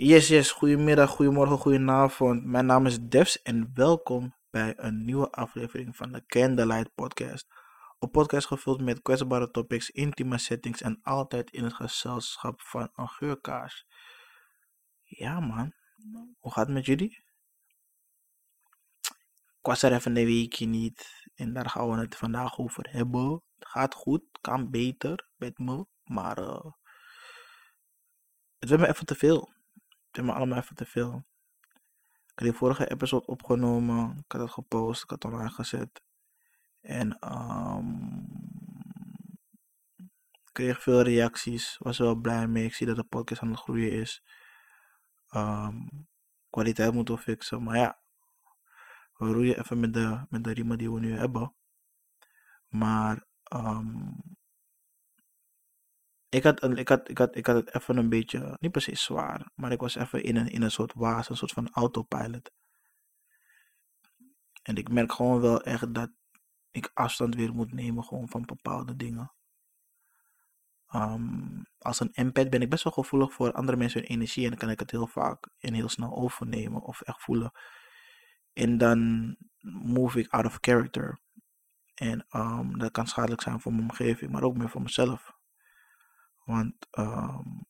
Yes, yes. Goedemiddag, goedemorgen, goedenavond. Mijn naam is Devs en welkom bij een nieuwe aflevering van de Candlelight Podcast. Een podcast gevuld met kwetsbare topics, intieme settings en altijd in het gezelschap van een geurkaars. Ja, man. Hoe gaat het met jullie? Ik was er even een weekje niet en daar gaan we het vandaag over hebben. Het gaat goed, kan beter met me, maar uh, het werd me even te veel. Het me allemaal even te veel. Ik had die vorige episode opgenomen, ik had het gepost, ik had het online gezet. En um, kreeg veel reacties, was wel blij mee. Ik zie dat de podcast aan het groeien is. Um, kwaliteit moeten we fixen, maar ja, we roeien even met de, met de riemen die we nu hebben. Maar um, ik, had, ik, had, ik, had, ik had het even een beetje, niet precies zwaar, maar ik was even in een, in een soort waas, een soort van autopilot. En ik merk gewoon wel echt dat ik afstand weer moet nemen gewoon van bepaalde dingen. Um, als een empath ben ik best wel gevoelig voor andere mensen hun energie en dan kan ik het heel vaak en heel snel overnemen of echt voelen. En dan move ik out of character. En um, dat kan schadelijk zijn voor mijn omgeving, maar ook meer voor mezelf. Want um,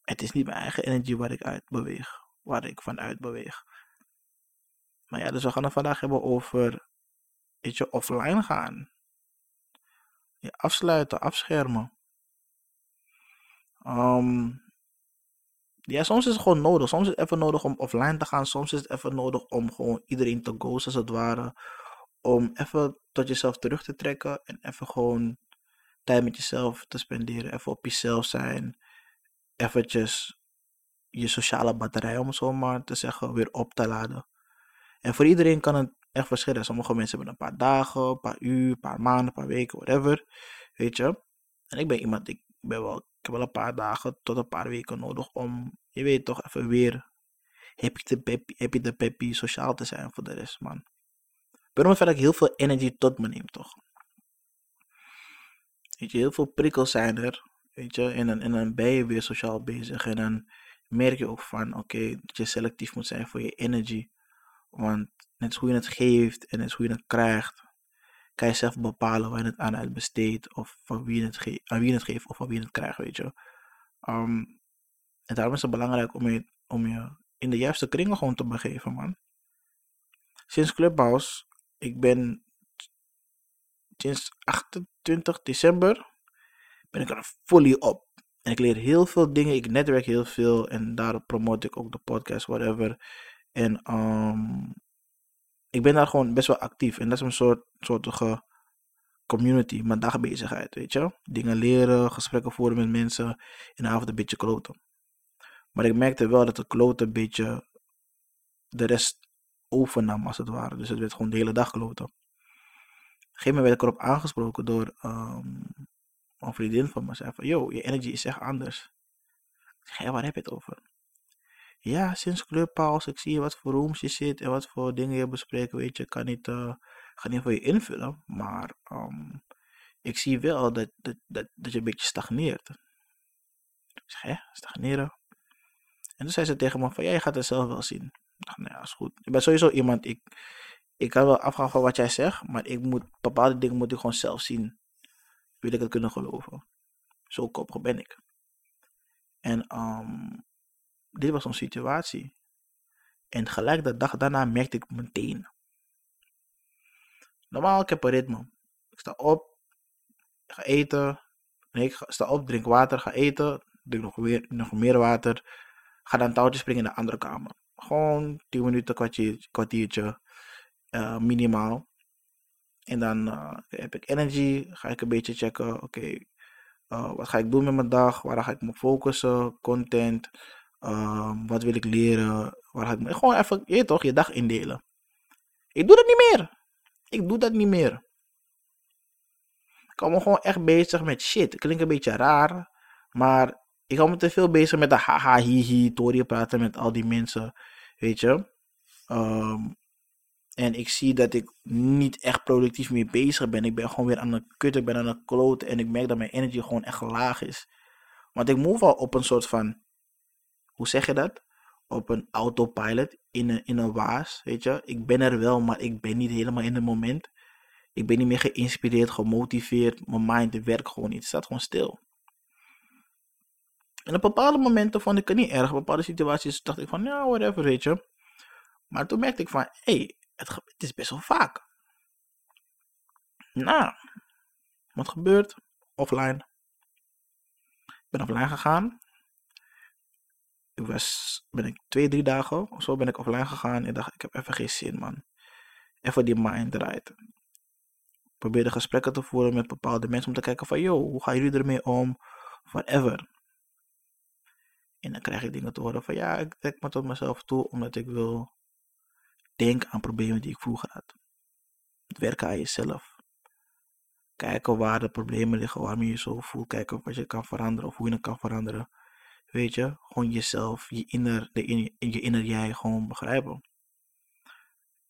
het is niet mijn eigen energie waar ik uit beweeg, waar ik vanuit beweeg. Maar ja, dus we gaan het vandaag hebben over, je, offline gaan. Je afsluiten, afschermen. Um, ja, soms is het gewoon nodig. Soms is het even nodig om offline te gaan. Soms is het even nodig om gewoon iedereen te ghosten, als het ware. Om even tot jezelf terug te trekken. En even gewoon tijd met jezelf te spenderen. Even op jezelf zijn. Eventjes je sociale batterij, om het zo maar te zeggen, weer op te laden. En voor iedereen kan het echt verschillen. Sommige mensen hebben een paar dagen, een paar uur, een paar maanden, een paar weken, whatever. Weet je. En ik ben iemand, ik ben wel, ik heb wel een paar dagen tot een paar weken nodig om, je weet toch, even weer happy de peppy, happy de peppy sociaal te zijn voor de rest, man. Het feit dat ik heel veel energie tot me neem, toch? Weet je, heel veel prikkels zijn er, weet je, en dan, en dan ben je weer sociaal bezig. En dan merk je ook van, oké, dat je selectief moet zijn voor je energie. Want net hoe je het geeft en net hoe je het krijgt, kan je zelf bepalen waar je het aan uitbesteedt. Of van wie het aan wie het geeft of van wie het krijgt, weet je. Um, en daarom is het belangrijk om je, om je in de juiste kringen gewoon te begeven, man. Sinds Clubhouse, ik ben sinds 28 december, ben ik er fully op. En ik leer heel veel dingen, ik netwerk heel veel en daarop promote ik ook de podcast, whatever. En um, ik ben daar gewoon best wel actief. En dat is een soort, soortige community, mijn dagbezigheid, weet je. Dingen leren, gesprekken voeren met mensen, in de avond een beetje kloten. Maar ik merkte wel dat de kloten een beetje de rest overnam, als het ware. Dus het werd gewoon de hele dag kloten. Op een gegeven moment werd ik erop aangesproken door um, een vriendin van me. Zei van, yo, je energy is echt anders. Ik zeg, ja, waar heb je het over? Ja, sinds Clubhouse, ik zie wat voor rooms je zit en wat voor dingen je bespreekt, weet je. Ik kan niet, uh, niet voor je invullen, maar um, ik zie wel dat, dat, dat, dat je een beetje stagneert. Ik zeg, hè, stagneren? En toen zei ze tegen me van, ja, je gaat het zelf wel zien. Ik dacht, nou ja, is goed. Ik ben sowieso iemand, ik, ik kan wel afgaan van wat jij zegt, maar ik moet, bepaalde dingen moet ik gewoon zelf zien. Wil ik het kunnen geloven. Zo koppig ben ik. En um, dit was een situatie. En gelijk de dag daarna merkte ik meteen. Normaal, ik heb een ritme. Ik sta op, ga eten. Nee, ik sta op, drink water, ga eten. Drink nog, weer, nog meer water. Ga dan touwtjes springen in de andere kamer. Gewoon 10 minuten, kwartier, kwartiertje. Uh, minimaal. En dan uh, heb ik energy. Ga ik een beetje checken. Oké, uh, wat ga ik doen met mijn dag? Waar ga ik me focussen? Content. Wat wil ik leren? Waar ga ik me... Gewoon even, je toch, je dag indelen. Ik doe dat niet meer. Ik doe dat niet meer. Ik hou me gewoon echt bezig met shit. Klinkt een beetje raar. Maar ik hou me te veel bezig met de haha, hihi, tori praten met al die mensen. Weet je. Um, en ik zie dat ik niet echt productief meer bezig ben. Ik ben gewoon weer aan de kut. Ik ben aan de kloten. En ik merk dat mijn energy gewoon echt laag is. Want ik move al op een soort van hoe zeg je dat? Op een autopilot in een, in een waas, weet je. Ik ben er wel, maar ik ben niet helemaal in het moment. Ik ben niet meer geïnspireerd, gemotiveerd. Mijn mind werkt gewoon niet. Het staat gewoon stil. En op bepaalde momenten vond ik het niet erg. Op bepaalde situaties dacht ik van, ja, whatever, weet je. Maar toen merkte ik van, hé, hey, het, het is best wel vaak. Nou, wat gebeurt? Offline. Ik ben offline gegaan. Ik was, ben ik twee, drie dagen of zo ben ik offline gegaan. En dacht, ik heb even geen zin, man. Even die mind eruit. Probeerde gesprekken te voeren met bepaalde mensen om te kijken van, yo, hoe gaan jullie ermee om? Whatever. En dan krijg je dingen te horen van, ja, ik trek me tot mezelf toe omdat ik wil denken aan problemen die ik vroeger had. Het werken aan jezelf. Kijken waar de problemen liggen, waarom je je zo voelt. Kijken wat je kan veranderen of hoe je het kan veranderen. Weet je, gewoon jezelf, je inner, je inner jij gewoon begrijpen.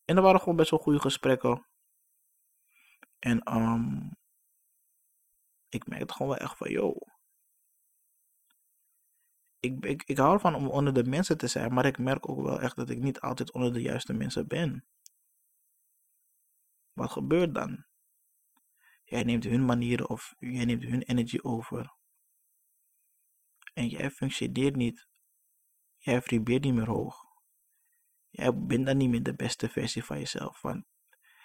En er waren gewoon best wel goede gesprekken. En um, ik merkte gewoon wel echt van, yo. Ik, ik, hou ervan om onder de mensen te zijn, maar ik merk ook wel echt dat ik niet altijd onder de juiste mensen ben. Wat gebeurt dan? Jij neemt hun manieren of jij neemt hun energie over. En jij functioneert niet. Jij vibreert niet meer hoog. Jij bent dan niet meer de beste versie van jezelf. Want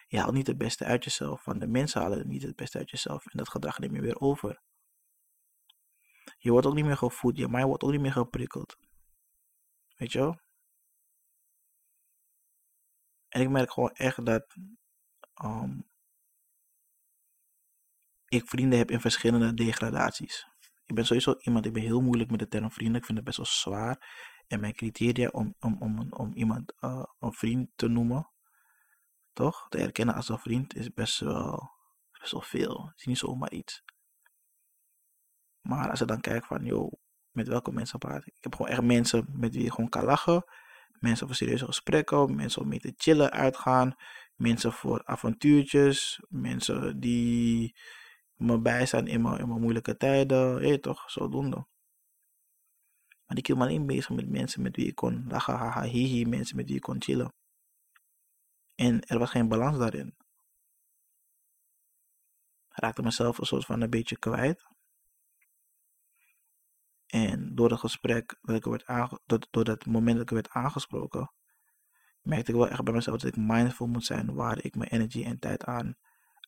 je haalt niet het beste uit jezelf. Want de mensen halen niet het beste uit jezelf. En dat gedrag neem je weer over. Je wordt ook niet meer gevoed. Je mind wordt ook niet meer geprikkeld. Weet je wel? En ik merk gewoon echt dat um, ik vrienden heb in verschillende degradaties. Ik ben sowieso iemand, ik ben heel moeilijk met de term vrienden. Ik vind het best wel zwaar. En mijn criteria om, om, om, om iemand uh, een vriend te noemen, toch? Te erkennen als een vriend is best wel, best wel veel. Het is niet zomaar iets. Maar als je dan kijkt van, joh, met welke mensen praat ik? Ik heb gewoon echt mensen met wie je gewoon kan lachen. Mensen voor serieuze gesprekken, mensen om mee te chillen, uitgaan. Mensen voor avontuurtjes. Mensen die me bijstaan in mijn, in mijn moeilijke tijden. Je toch, zodoende. Maar ik hield me alleen bezig met mensen met wie ik kon lachen, haha, hihi, mensen met wie ik kon chillen. En er was geen balans daarin. Ik raakte mezelf een soort van een beetje kwijt. En door het gesprek, dat ik werd door, dat moment dat ik werd aangesproken, merkte ik wel echt bij mezelf dat ik mindful moet zijn waar ik mijn energie en tijd aan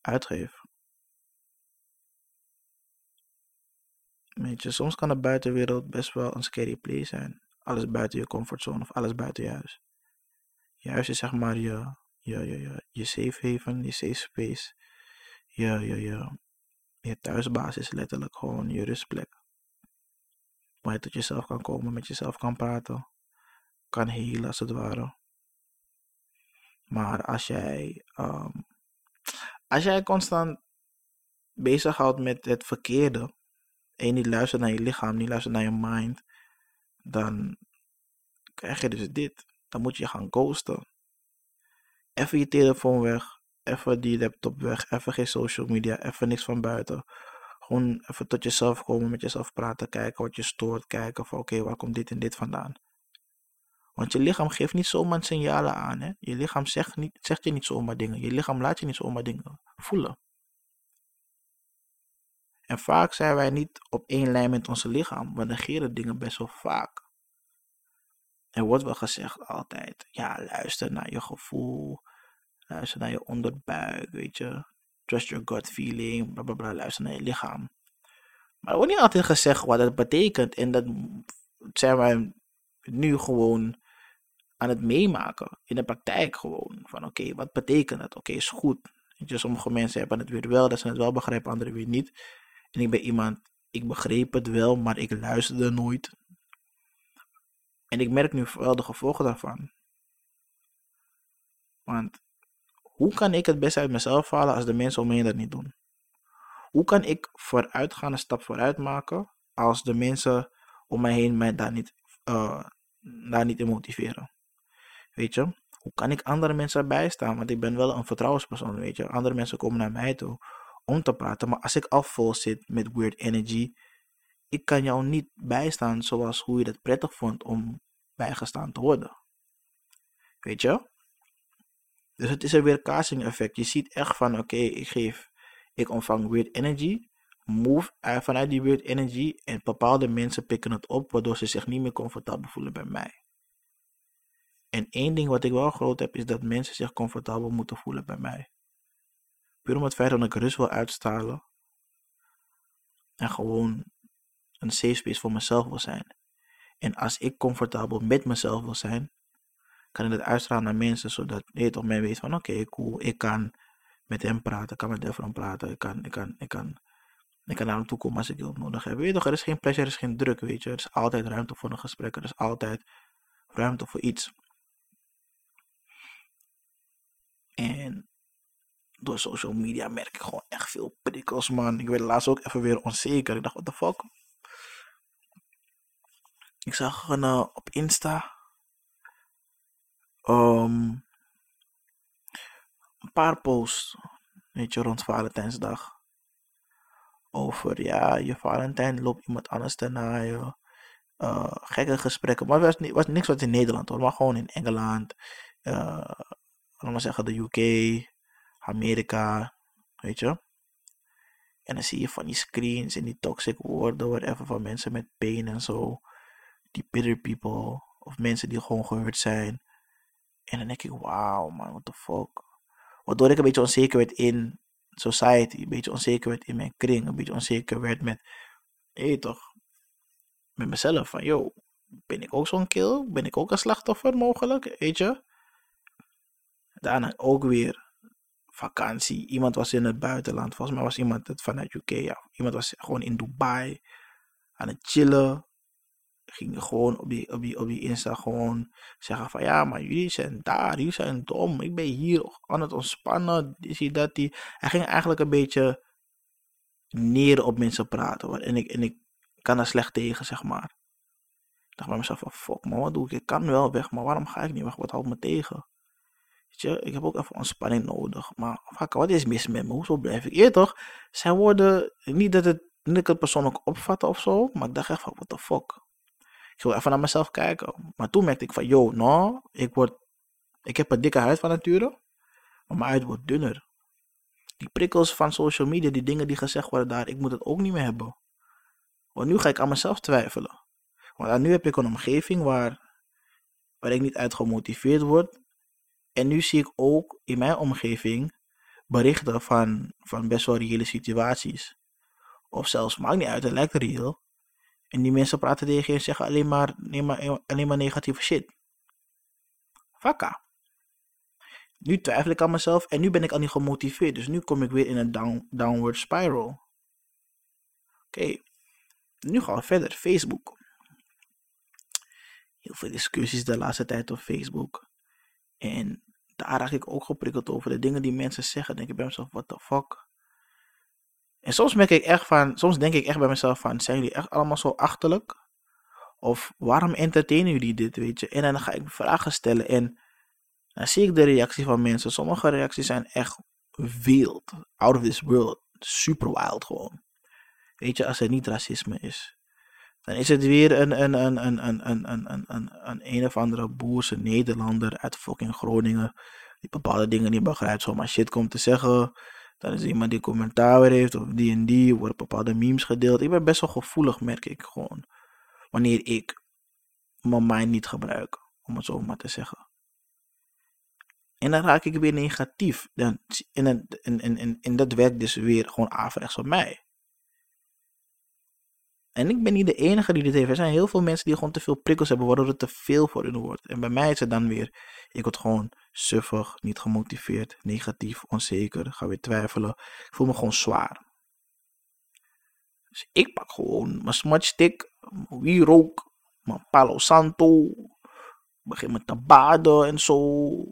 uitgeef. Weet je, soms kan de buitenwereld best wel een scary place zijn. Alles buiten je comfortzone of alles buiten je huis. Je is zeg maar je, je, je, je, je safe haven, je safe space. Je, je, je, je thuisbasis letterlijk gewoon je rustplek. Waar je tot jezelf kan komen, met jezelf kan praten. Kan healen als het ware. Maar als jij, um, als jij constant bezighoudt met het verkeerde, en niet luistert naar je lichaam, niet luistert naar je mind, dan krijg je dus dit. Dan moet je gaan ghosten. Even je telefoon weg, even die laptop weg, even geen social media, even niks van buiten. Gewoon even tot jezelf komen, met jezelf praten, kijken wat je stoort, kijken van oké, waar komt dit en dit vandaan. Want je lichaam geeft niet zomaar signalen aan. Hè? Je lichaam zegt, niet, zegt je niet zomaar dingen. Je lichaam laat je niet zomaar dingen voelen. En vaak zijn wij niet op één lijn met onze lichaam. We negeren dingen best wel vaak. Er wordt wel gezegd altijd, ja, luister naar je gevoel. Luister naar je onderbuik, weet je. Trust your gut feeling, bla bla bla. Luister naar je lichaam. Maar er wordt niet altijd gezegd wat dat betekent. En dat zijn wij nu gewoon aan het meemaken. In de praktijk gewoon. Van oké, wat betekent dat? Oké, is goed. Je, sommige mensen hebben het weer wel, dat ze het wel begrijpen, anderen weer niet. En ik ben iemand, ik begreep het wel, maar ik luisterde nooit. En ik merk nu wel de gevolgen daarvan. Want hoe kan ik het best uit mezelf halen als de mensen om me heen dat niet doen? Hoe kan ik vooruit gaan, een stap vooruit maken, als de mensen om mij heen mij daar niet, uh, daar niet in motiveren? Weet je? Hoe kan ik andere mensen bijstaan? Want ik ben wel een vertrouwenspersoon, weet je. Andere mensen komen naar mij toe om te praten. Maar als ik al vol zit met weird energy, ik kan jou niet bijstaan zoals hoe je het prettig vond om bijgestaan te worden. Weet je? Dus het is een weerkaatsing effect. Je ziet echt van, oké, ik geef, ik ontvang weird energy, move vanuit die weird energy en bepaalde mensen pikken het op, waardoor ze zich niet meer comfortabel voelen bij mij. En één ding wat ik wel groot heb, is dat mensen zich comfortabel moeten voelen bij mij. Puur om het feit dat ik rust wil uitstralen. En gewoon een safe space voor mezelf wil zijn. En als ik comfortabel met mezelf wil zijn, kan ik het uitstralen naar mensen, zodat je toch mij weet van oké, cool, ik kan met hem praten, ik kan met Devron praten, ik kan, ik kan, ik kan, ik kan naar hem toe komen als ik hulp nodig heb. Weet je toch, er is geen plezier, er is geen druk, weet je. Er is altijd ruimte voor een gesprek, er is altijd ruimte voor iets. En door social media merk ik gewoon echt veel prikkels, man. Ik werd laatst ook even weer onzeker. Ik dacht, what the fuck? Ik zag uh, op Insta um, een paar posts, weet je, rond Valentijnsdag. Over, ja, je Valentijn loopt iemand anders te naaien. Uh, gekke gesprekken. Maar het was, was niks wat in Nederland hoor, maar gewoon in Engeland. Uh, laten we zeggen de UK, Amerika, weet je. En dan zie je van die screens en die toxic woorden, whatever, van mensen met pain en zo. Die bitter people, of mensen die gewoon gehurt zijn. En dan denk ik, wauw man, what the fuck. Waardoor ik een beetje onzeker werd in society, een beetje onzeker werd in mijn kring, een beetje onzeker werd met, hé toch, met mezelf. Van, yo, ben ik ook zo'n kill? Ben ik ook een slachtoffer mogelijk? Weet je? Daarna ook weer vakantie. Iemand was in het buitenland. Volgens mij was iemand vanuit UK. Ja. Iemand was gewoon in Dubai aan het chillen. Ging gewoon op die, op, die, op die Insta gewoon zeggen van ja, maar jullie zijn daar, jullie zijn dom. Ik ben hier aan het ontspannen. Zie dat die. Hij ging eigenlijk een beetje neer op mensen praten. En ik, en ik kan er slecht tegen, zeg maar. Ik dacht bij mezelf van fuck, maar wat doe ik? Ik kan wel weg, maar waarom ga ik niet weg? Wat houdt me tegen? je, ik heb ook even ontspanning nodig. Maar fuck, wat is mis met me? Hoezo blijf ik? Eer toch? Zij worden, niet dat het, niet ik het persoonlijk opvatten of zo, maar ik dacht echt van, what the fuck. Ik wil even naar mezelf kijken. Maar toen merkte ik van, yo, nou, ik word, ik heb een dikke huid van nature, maar mijn huid wordt dunner. Die prikkels van social media, die dingen die gezegd worden daar, ik moet het ook niet meer hebben. Want nu ga ik aan mezelf twijfelen. Want nu heb ik een omgeving waar, waar ik niet uit gemotiveerd word, en nu zie ik ook in mijn omgeving berichten van, van best wel reële situaties. Of zelfs, maakt niet uit, het lijkt reëel. En die mensen praten tegen je en zeggen alleen maar, alleen maar, alleen maar negatieve shit. Vakka. Nu twijfel ik aan mezelf en nu ben ik al niet gemotiveerd. Dus nu kom ik weer in een down, downward spiral. Oké, nu gaan we verder. Facebook. Heel veel discussies de laatste tijd op Facebook. En daar raak ik ook geprikkeld over. De dingen die mensen zeggen, denk ik bij mezelf, what the fuck. En soms merk ik echt van, soms denk ik echt bij mezelf van, zijn jullie echt allemaal zo achterlijk? Of waarom entertainen jullie dit, weet je? En dan ga ik vragen stellen en dan zie ik de reactie van mensen. Sommige reacties zijn echt wild, out of this world, super wild gewoon. Weet je, als er niet racisme is. Dan is het weer een, een, een, een, een, een, een, een, een, een, een of andere boerse Nederlander uit fucking Groningen. Die bepaalde dingen niet begrijpt, zomaar shit komt te zeggen. Dan is iemand die commentaar heeft of die en die. Worden bepaalde memes gedeeld. Ik ben best wel gevoelig, merk ik gewoon. Wanneer ik mijn mind niet gebruik, om het zo maar te zeggen. En dan raak ik weer negatief. Dan, en, en, en, en dat werkt dus weer gewoon averechts op mij. En ik ben niet de enige die dit heeft. Er zijn heel veel mensen die gewoon te veel prikkels hebben, waardoor het te veel voor hun wordt. En bij mij is het dan weer, ik word gewoon suffig, niet gemotiveerd, negatief, onzeker, ga weer twijfelen. Ik voel me gewoon zwaar. Dus ik pak gewoon mijn smatstick, mijn wierook, mijn palo santo, begin met te baden en zo.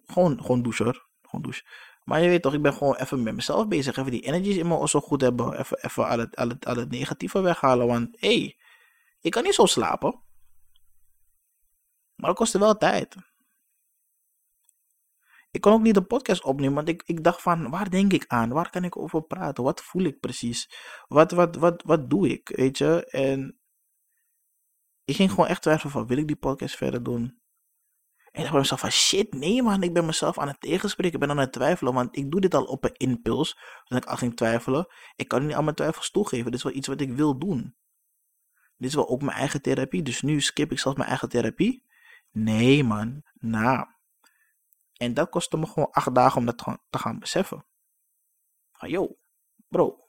Gewoon, gewoon douchen, gewoon douchen. Maar je weet toch, ik ben gewoon even met mezelf bezig. Even die energies in me zo goed hebben. Even, even al, het, al, het, al het negatieve weghalen. Want hé, hey, ik kan niet zo slapen. Maar dat kostte wel tijd. Ik kon ook niet de podcast opnemen, want ik, ik dacht van, waar denk ik aan? Waar kan ik over praten? Wat voel ik precies? Wat, wat, wat, wat doe ik? Weet je? En Ik ging gewoon echt twijfelen van, wil ik die podcast verder doen? En ik dacht bij mezelf van, shit, nee man, ik ben mezelf aan het tegenspreken. Ik ben aan het twijfelen, want ik doe dit al op een impuls. Toen ik al ging twijfelen. Ik kan niet aan mijn twijfels toegeven. Dit is wel iets wat ik wil doen. Dit is wel ook mijn eigen therapie. Dus nu skip ik zelfs mijn eigen therapie. Nee man, nou. En dat kostte me gewoon acht dagen om dat te gaan beseffen. Van, yo, bro,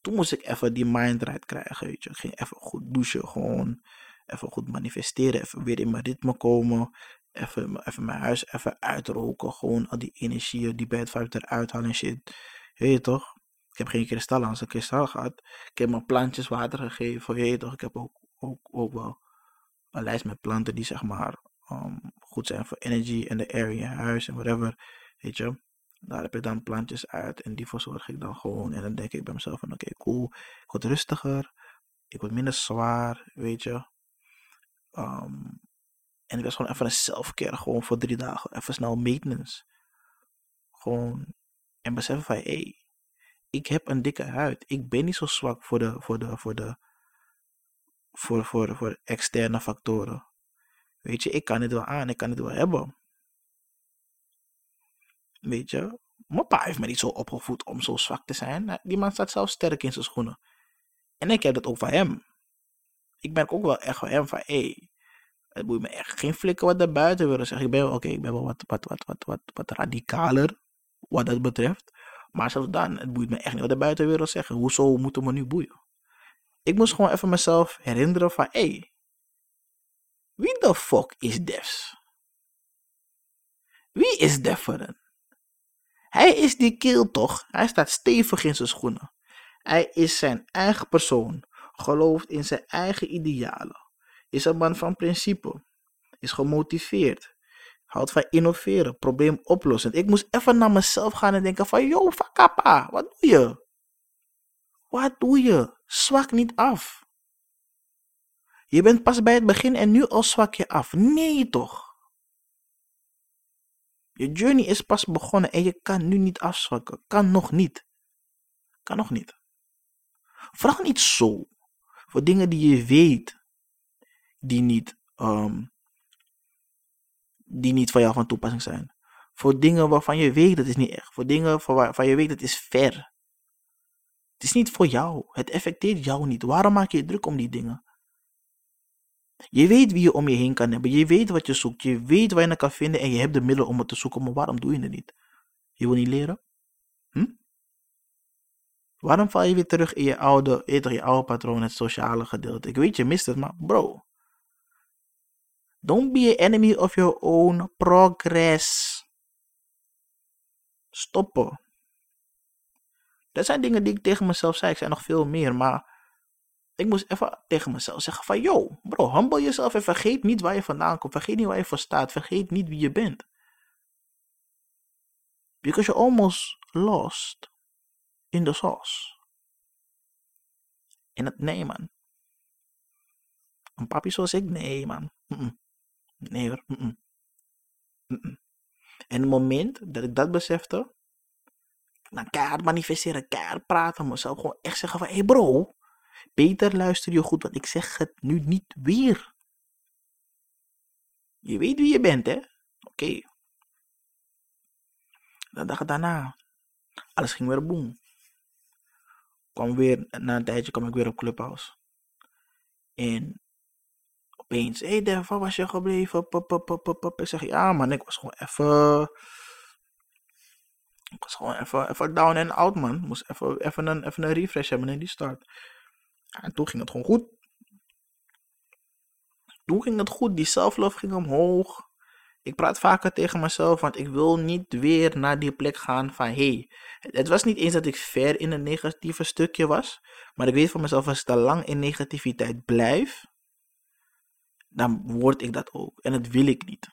toen moest ik even die mind krijgen, weet je. Ik ging even goed douchen, gewoon even goed manifesteren, even weer in mijn ritme komen. Even, even mijn huis even uitroken, gewoon al die energieën, die bad vibes eruit halen en shit. Weet je toch? Ik heb geen kristal aan zijn kristal gehad. Ik heb mijn plantjes water gegeven, weet je toch? Ik heb ook, ook, ook wel een lijst met planten die zeg maar um, goed zijn voor energy en de area huis en whatever, weet je. Daar heb ik dan plantjes uit en die verzorg ik dan gewoon. En dan denk ik bij mezelf van oké, cool. Ik word rustiger. Ik word minder zwaar, weet je. Um, en ik was gewoon even een selfcare, gewoon voor drie dagen. Even snel maintenance. Gewoon. En beseffen van, hé, hey, ik heb een dikke huid. Ik ben niet zo zwak voor de, voor de, voor de, voor, voor, voor externe factoren. Weet je, ik kan het wel aan, ik kan het wel hebben. Weet je, mijn pa heeft me niet zo opgevoed om zo zwak te zijn. Die man staat zelf sterk in zijn schoenen. En ik heb dat ook van hem. Ik merk ook wel echt van van, hé, het moet me echt geen flikken wat er buiten willen zeggen. Ik ben, oké, ik ben wel wat, wat, wat, wat, wat, wat radicaler wat dat betreft. Maar zelfs dan, het boeit me echt niet wat de buitenwereld zeggen. Hoezo moeten we nu boeien? Ik moest gewoon even mezelf herinneren van, hé, wie de fuck is Devs? Wie is Deveren? Hij is die keel toch? Hij staat stevig in zijn schoenen. Hij is zijn eigen persoon, gelooft in zijn eigen idealen, is een man van principe, is gemotiveerd, houdt van innoveren, probleem oplossen. Ik moest even naar mezelf gaan en denken van, yo, fakapa, wat doe je? Wat doe je? Zwak niet af. Je bent pas bij het begin en nu al zwak je af. Nee toch? Je journey is pas begonnen en je kan nu niet afzwakken. Kan nog niet. Kan nog niet. Vraag niet zo. Voor dingen die je weet. Die niet, um, die niet van jou van toepassing zijn. Voor dingen waarvan je weet dat is niet echt. Voor dingen waarvan je weet dat is ver. Het is niet voor jou. Het effecteert jou niet. Waarom maak je je druk om die dingen? Je weet wie je om je heen kan hebben. Je weet wat je zoekt. Je weet waar je het kan vinden en je hebt de middelen om het te zoeken. Maar waarom doe je het niet? Je wil niet leren? Hm? Waarom val je weer terug in je oude, eerder je oude patroon, het sociale gedeelte? Ik weet, je mist het, maar bro. Don't be an enemy of your own progress. Stoppen. Dat zijn dingen die ik tegen mezelf zei. Ik zei nog veel meer, maar ik moest even tegen mezelf zeggen van, yo, bro, humble jezelf en vergeet niet waar je vandaan komt. Vergeet niet waar je voor staat. Vergeet niet wie je bent. Because you're almost lost in the sauce. En het, nee man. Een papi zoals ik, nee man. Nee hoor. En het moment dat ik dat besefte, dan keihard manifesteren, keihard praten, mezelf gewoon echt zeggen van, hé hey bro, Peter, luister je goed, want ik zeg het nu niet weer. Je weet wie je bent, hè? Oké. Okay. De dag daarna, alles ging weer boem. Kwam weer, na een tijdje kwam ik weer op Clubhouse. En opeens, hé hey Dev, waar was je gebleven? Pop, pop, pop, pop. Ik zeg, ja man, ik was gewoon even... Ik was gewoon even, even down and out, man. Moest even, even, een, even een refresh hebben in die start. En toen ging het gewoon goed. Toen ging het goed. Die self-love ging omhoog. Ik praat vaker tegen mezelf, want ik wil niet weer naar die plek gaan van hey. Het was niet eens dat ik ver in een negatieve stukje was. Maar ik weet van mezelf, als ik te lang in negativiteit blijf, dan word ik dat ook. En dat wil ik niet.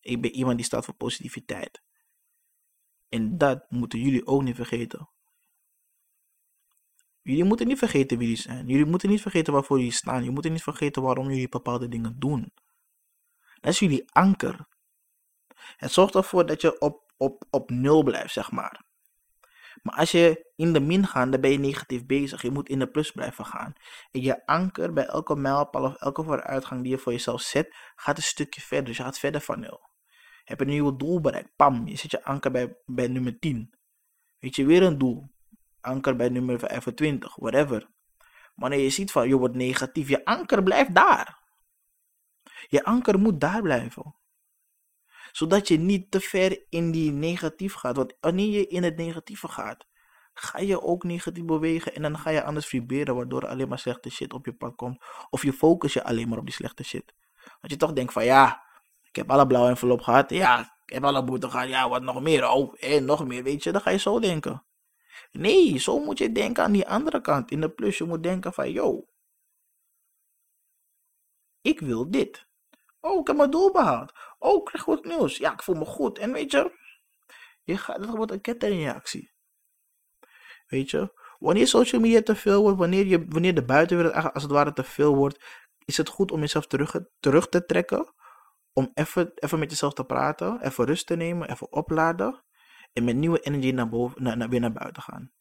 Ik ben iemand die staat voor positiviteit. En dat moeten jullie ook niet vergeten. Jullie moeten niet vergeten wie jullie zijn. Jullie moeten niet vergeten waarvoor jullie staan. Jullie moeten niet vergeten waarom jullie bepaalde dingen doen. Dat is jullie anker. Het zorgt ervoor dat je op, op, op nul blijft, zeg maar. Maar als je in de min gaat, dan ben je negatief bezig. Je moet in de plus blijven gaan. En je anker bij elke mijlpaal of elke vooruitgang die je voor jezelf zet, gaat een stukje verder. Dus je gaat verder van nul. Heb een nieuwe doel bereikt? Pam, je zet je anker bij, bij nummer 10. Weet je, weer een doel. Anker bij nummer 25, whatever. Wanneer je ziet van je wordt negatief, je anker blijft daar. Je anker moet daar blijven. Zodat je niet te ver in die negatief gaat. Want wanneer je in het negatieve gaat, ga je ook negatief bewegen en dan ga je anders vibreren, waardoor alleen maar slechte shit op je pad komt. Of je focus je alleen maar op die slechte shit. Want je toch denkt van ja, ik heb alle blauwe envelop gehad. Ja, ik heb alle boete gehad. Ja, wat nog meer? Oh, en nog meer, weet je. Dan ga je zo denken. Nee, zo moet je denken aan die andere kant. In de plus, je moet denken van, yo, ik wil dit. Oh, ik heb mijn doel behaald. Oh, ik krijg goed nieuws. Ja, ik voel me goed. En weet je, je gaat, dat wordt een kettingreactie. Weet je, wanneer social media te veel wordt, wanneer, je, wanneer de buitenwereld als het ware te veel wordt, is het goed om jezelf terug, terug te trekken. Om even, even met jezelf te praten, even rust te nemen, even opladen. En met nieuwe energie naar boven, naar, naar, weer naar buiten gaan.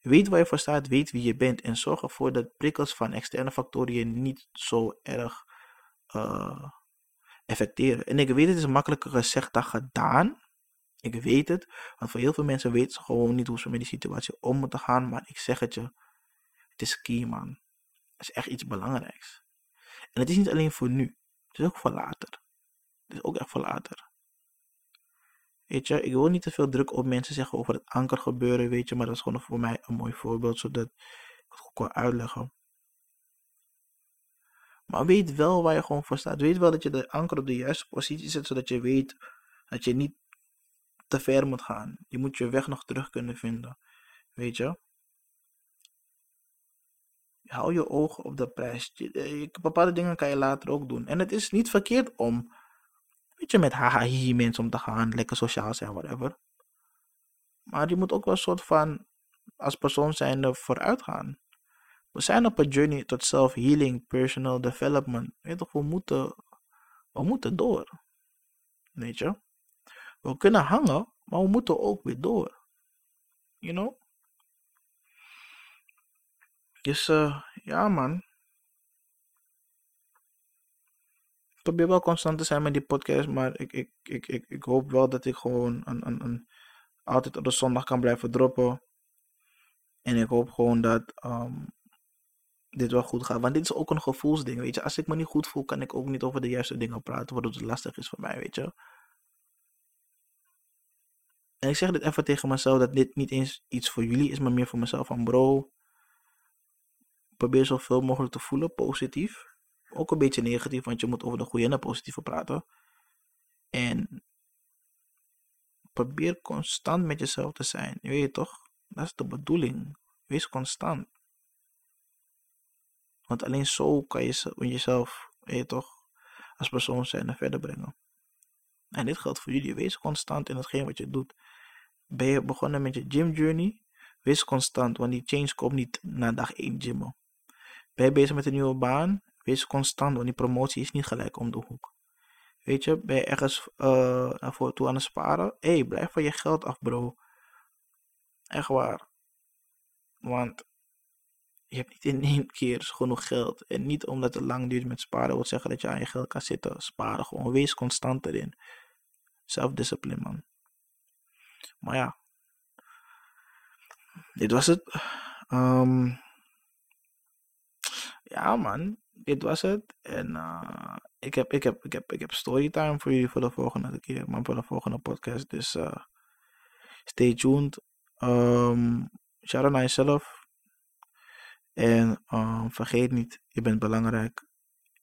Weet waar je voor staat, weet wie je bent. En zorg ervoor dat prikkels van externe factoren je niet zo erg uh, effecteren. En ik weet het is makkelijker gezegd dan gedaan. Ik weet het. Want voor heel veel mensen weten ze gewoon niet hoe ze met die situatie om moeten gaan. Maar ik zeg het je. Het is key man. Het is echt iets belangrijks. En het is niet alleen voor nu. Het is ook voor later. Het is ook echt voor later. Weet je, ik wil niet te veel druk op mensen zeggen over het anker gebeuren, weet je, maar dat is gewoon voor mij een mooi voorbeeld, zodat ik het ook kan uitleggen. Maar weet wel waar je gewoon voor staat. Weet wel dat je de anker op de juiste positie zet, zodat je weet dat je niet te ver moet gaan. Je moet je weg nog terug kunnen vinden. Weet je? Hou je ogen op de prijs. Eh, bepaalde dingen kan je later ook doen. En het is niet verkeerd om Weet je, met haha hier mensen om te gaan, lekker sociaal zijn, whatever. Maar je moet ook wel een soort van, als persoon zijnde vooruit gaan. We zijn op een journey tot self-healing, personal development. Weet toch, we moeten, we moeten door. Weet je? We kunnen hangen, maar we moeten ook weer door. You know? Dus uh, ja man. probeer wel constant te zijn met die podcast, maar ik, ik, ik, ik, ik hoop wel dat ik gewoon een, een, een, altijd op de zondag kan blijven droppen. En ik hoop gewoon dat um, dit wel goed gaat. Want dit is ook een gevoelsding, weet je. Als ik me niet goed voel, kan ik ook niet over de juiste dingen praten, waardoor het lastig is voor mij, weet je. En ik zeg dit even tegen mezelf, dat dit niet eens iets voor jullie is, maar meer voor mezelf. Van bro, probeer zoveel mogelijk te voelen, positief ook een beetje negatief, want je moet over de goede en de positieve praten. En probeer constant met jezelf te zijn. Je weet toch? Dat is de bedoeling. Wees constant. Want alleen zo kan je jezelf, toch, als persoon zijn en verder brengen. En dit geldt voor jullie. Wees constant in hetgeen wat je doet. Ben je begonnen met je gym journey? Wees constant, want die change komt niet na dag 1 gymmen. Ben je bezig met een nieuwe baan? Wees constant, want die promotie is niet gelijk om de hoek. Weet je, ben je ergens uh, naar voren toe aan het sparen? Hé, hey, blijf van je geld af, bro. Echt waar. Want je hebt niet in één keer genoeg geld. En niet omdat het lang duurt met sparen, wil zeggen dat je aan je geld kan zitten. Sparen gewoon. Wees constant erin. Zelfdiscipline, man. Maar ja. Dit was het. Um, ja, man dit was het. En uh, ik, heb, ik, heb, ik, heb, ik heb storytime voor jullie voor de volgende keer, maar voor de volgende podcast. Dus uh, stay tuned. Um, shout out naar jezelf. En um, vergeet niet, je bent belangrijk.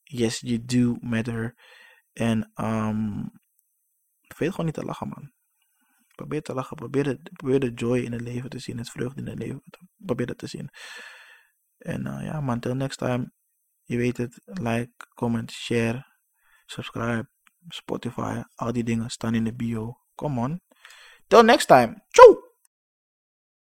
Yes, you do matter. En um, vergeet gewoon niet te lachen, man. Probeer te lachen. Probeer de, probeer de joy in het leven te zien. Het vreugde in het leven. Probeer dat te zien. En uh, ja, man, until next time. Je weet het, like, comment, share, subscribe, Spotify, al die dingen staan in de bio. Come on. Till next time. Ciao!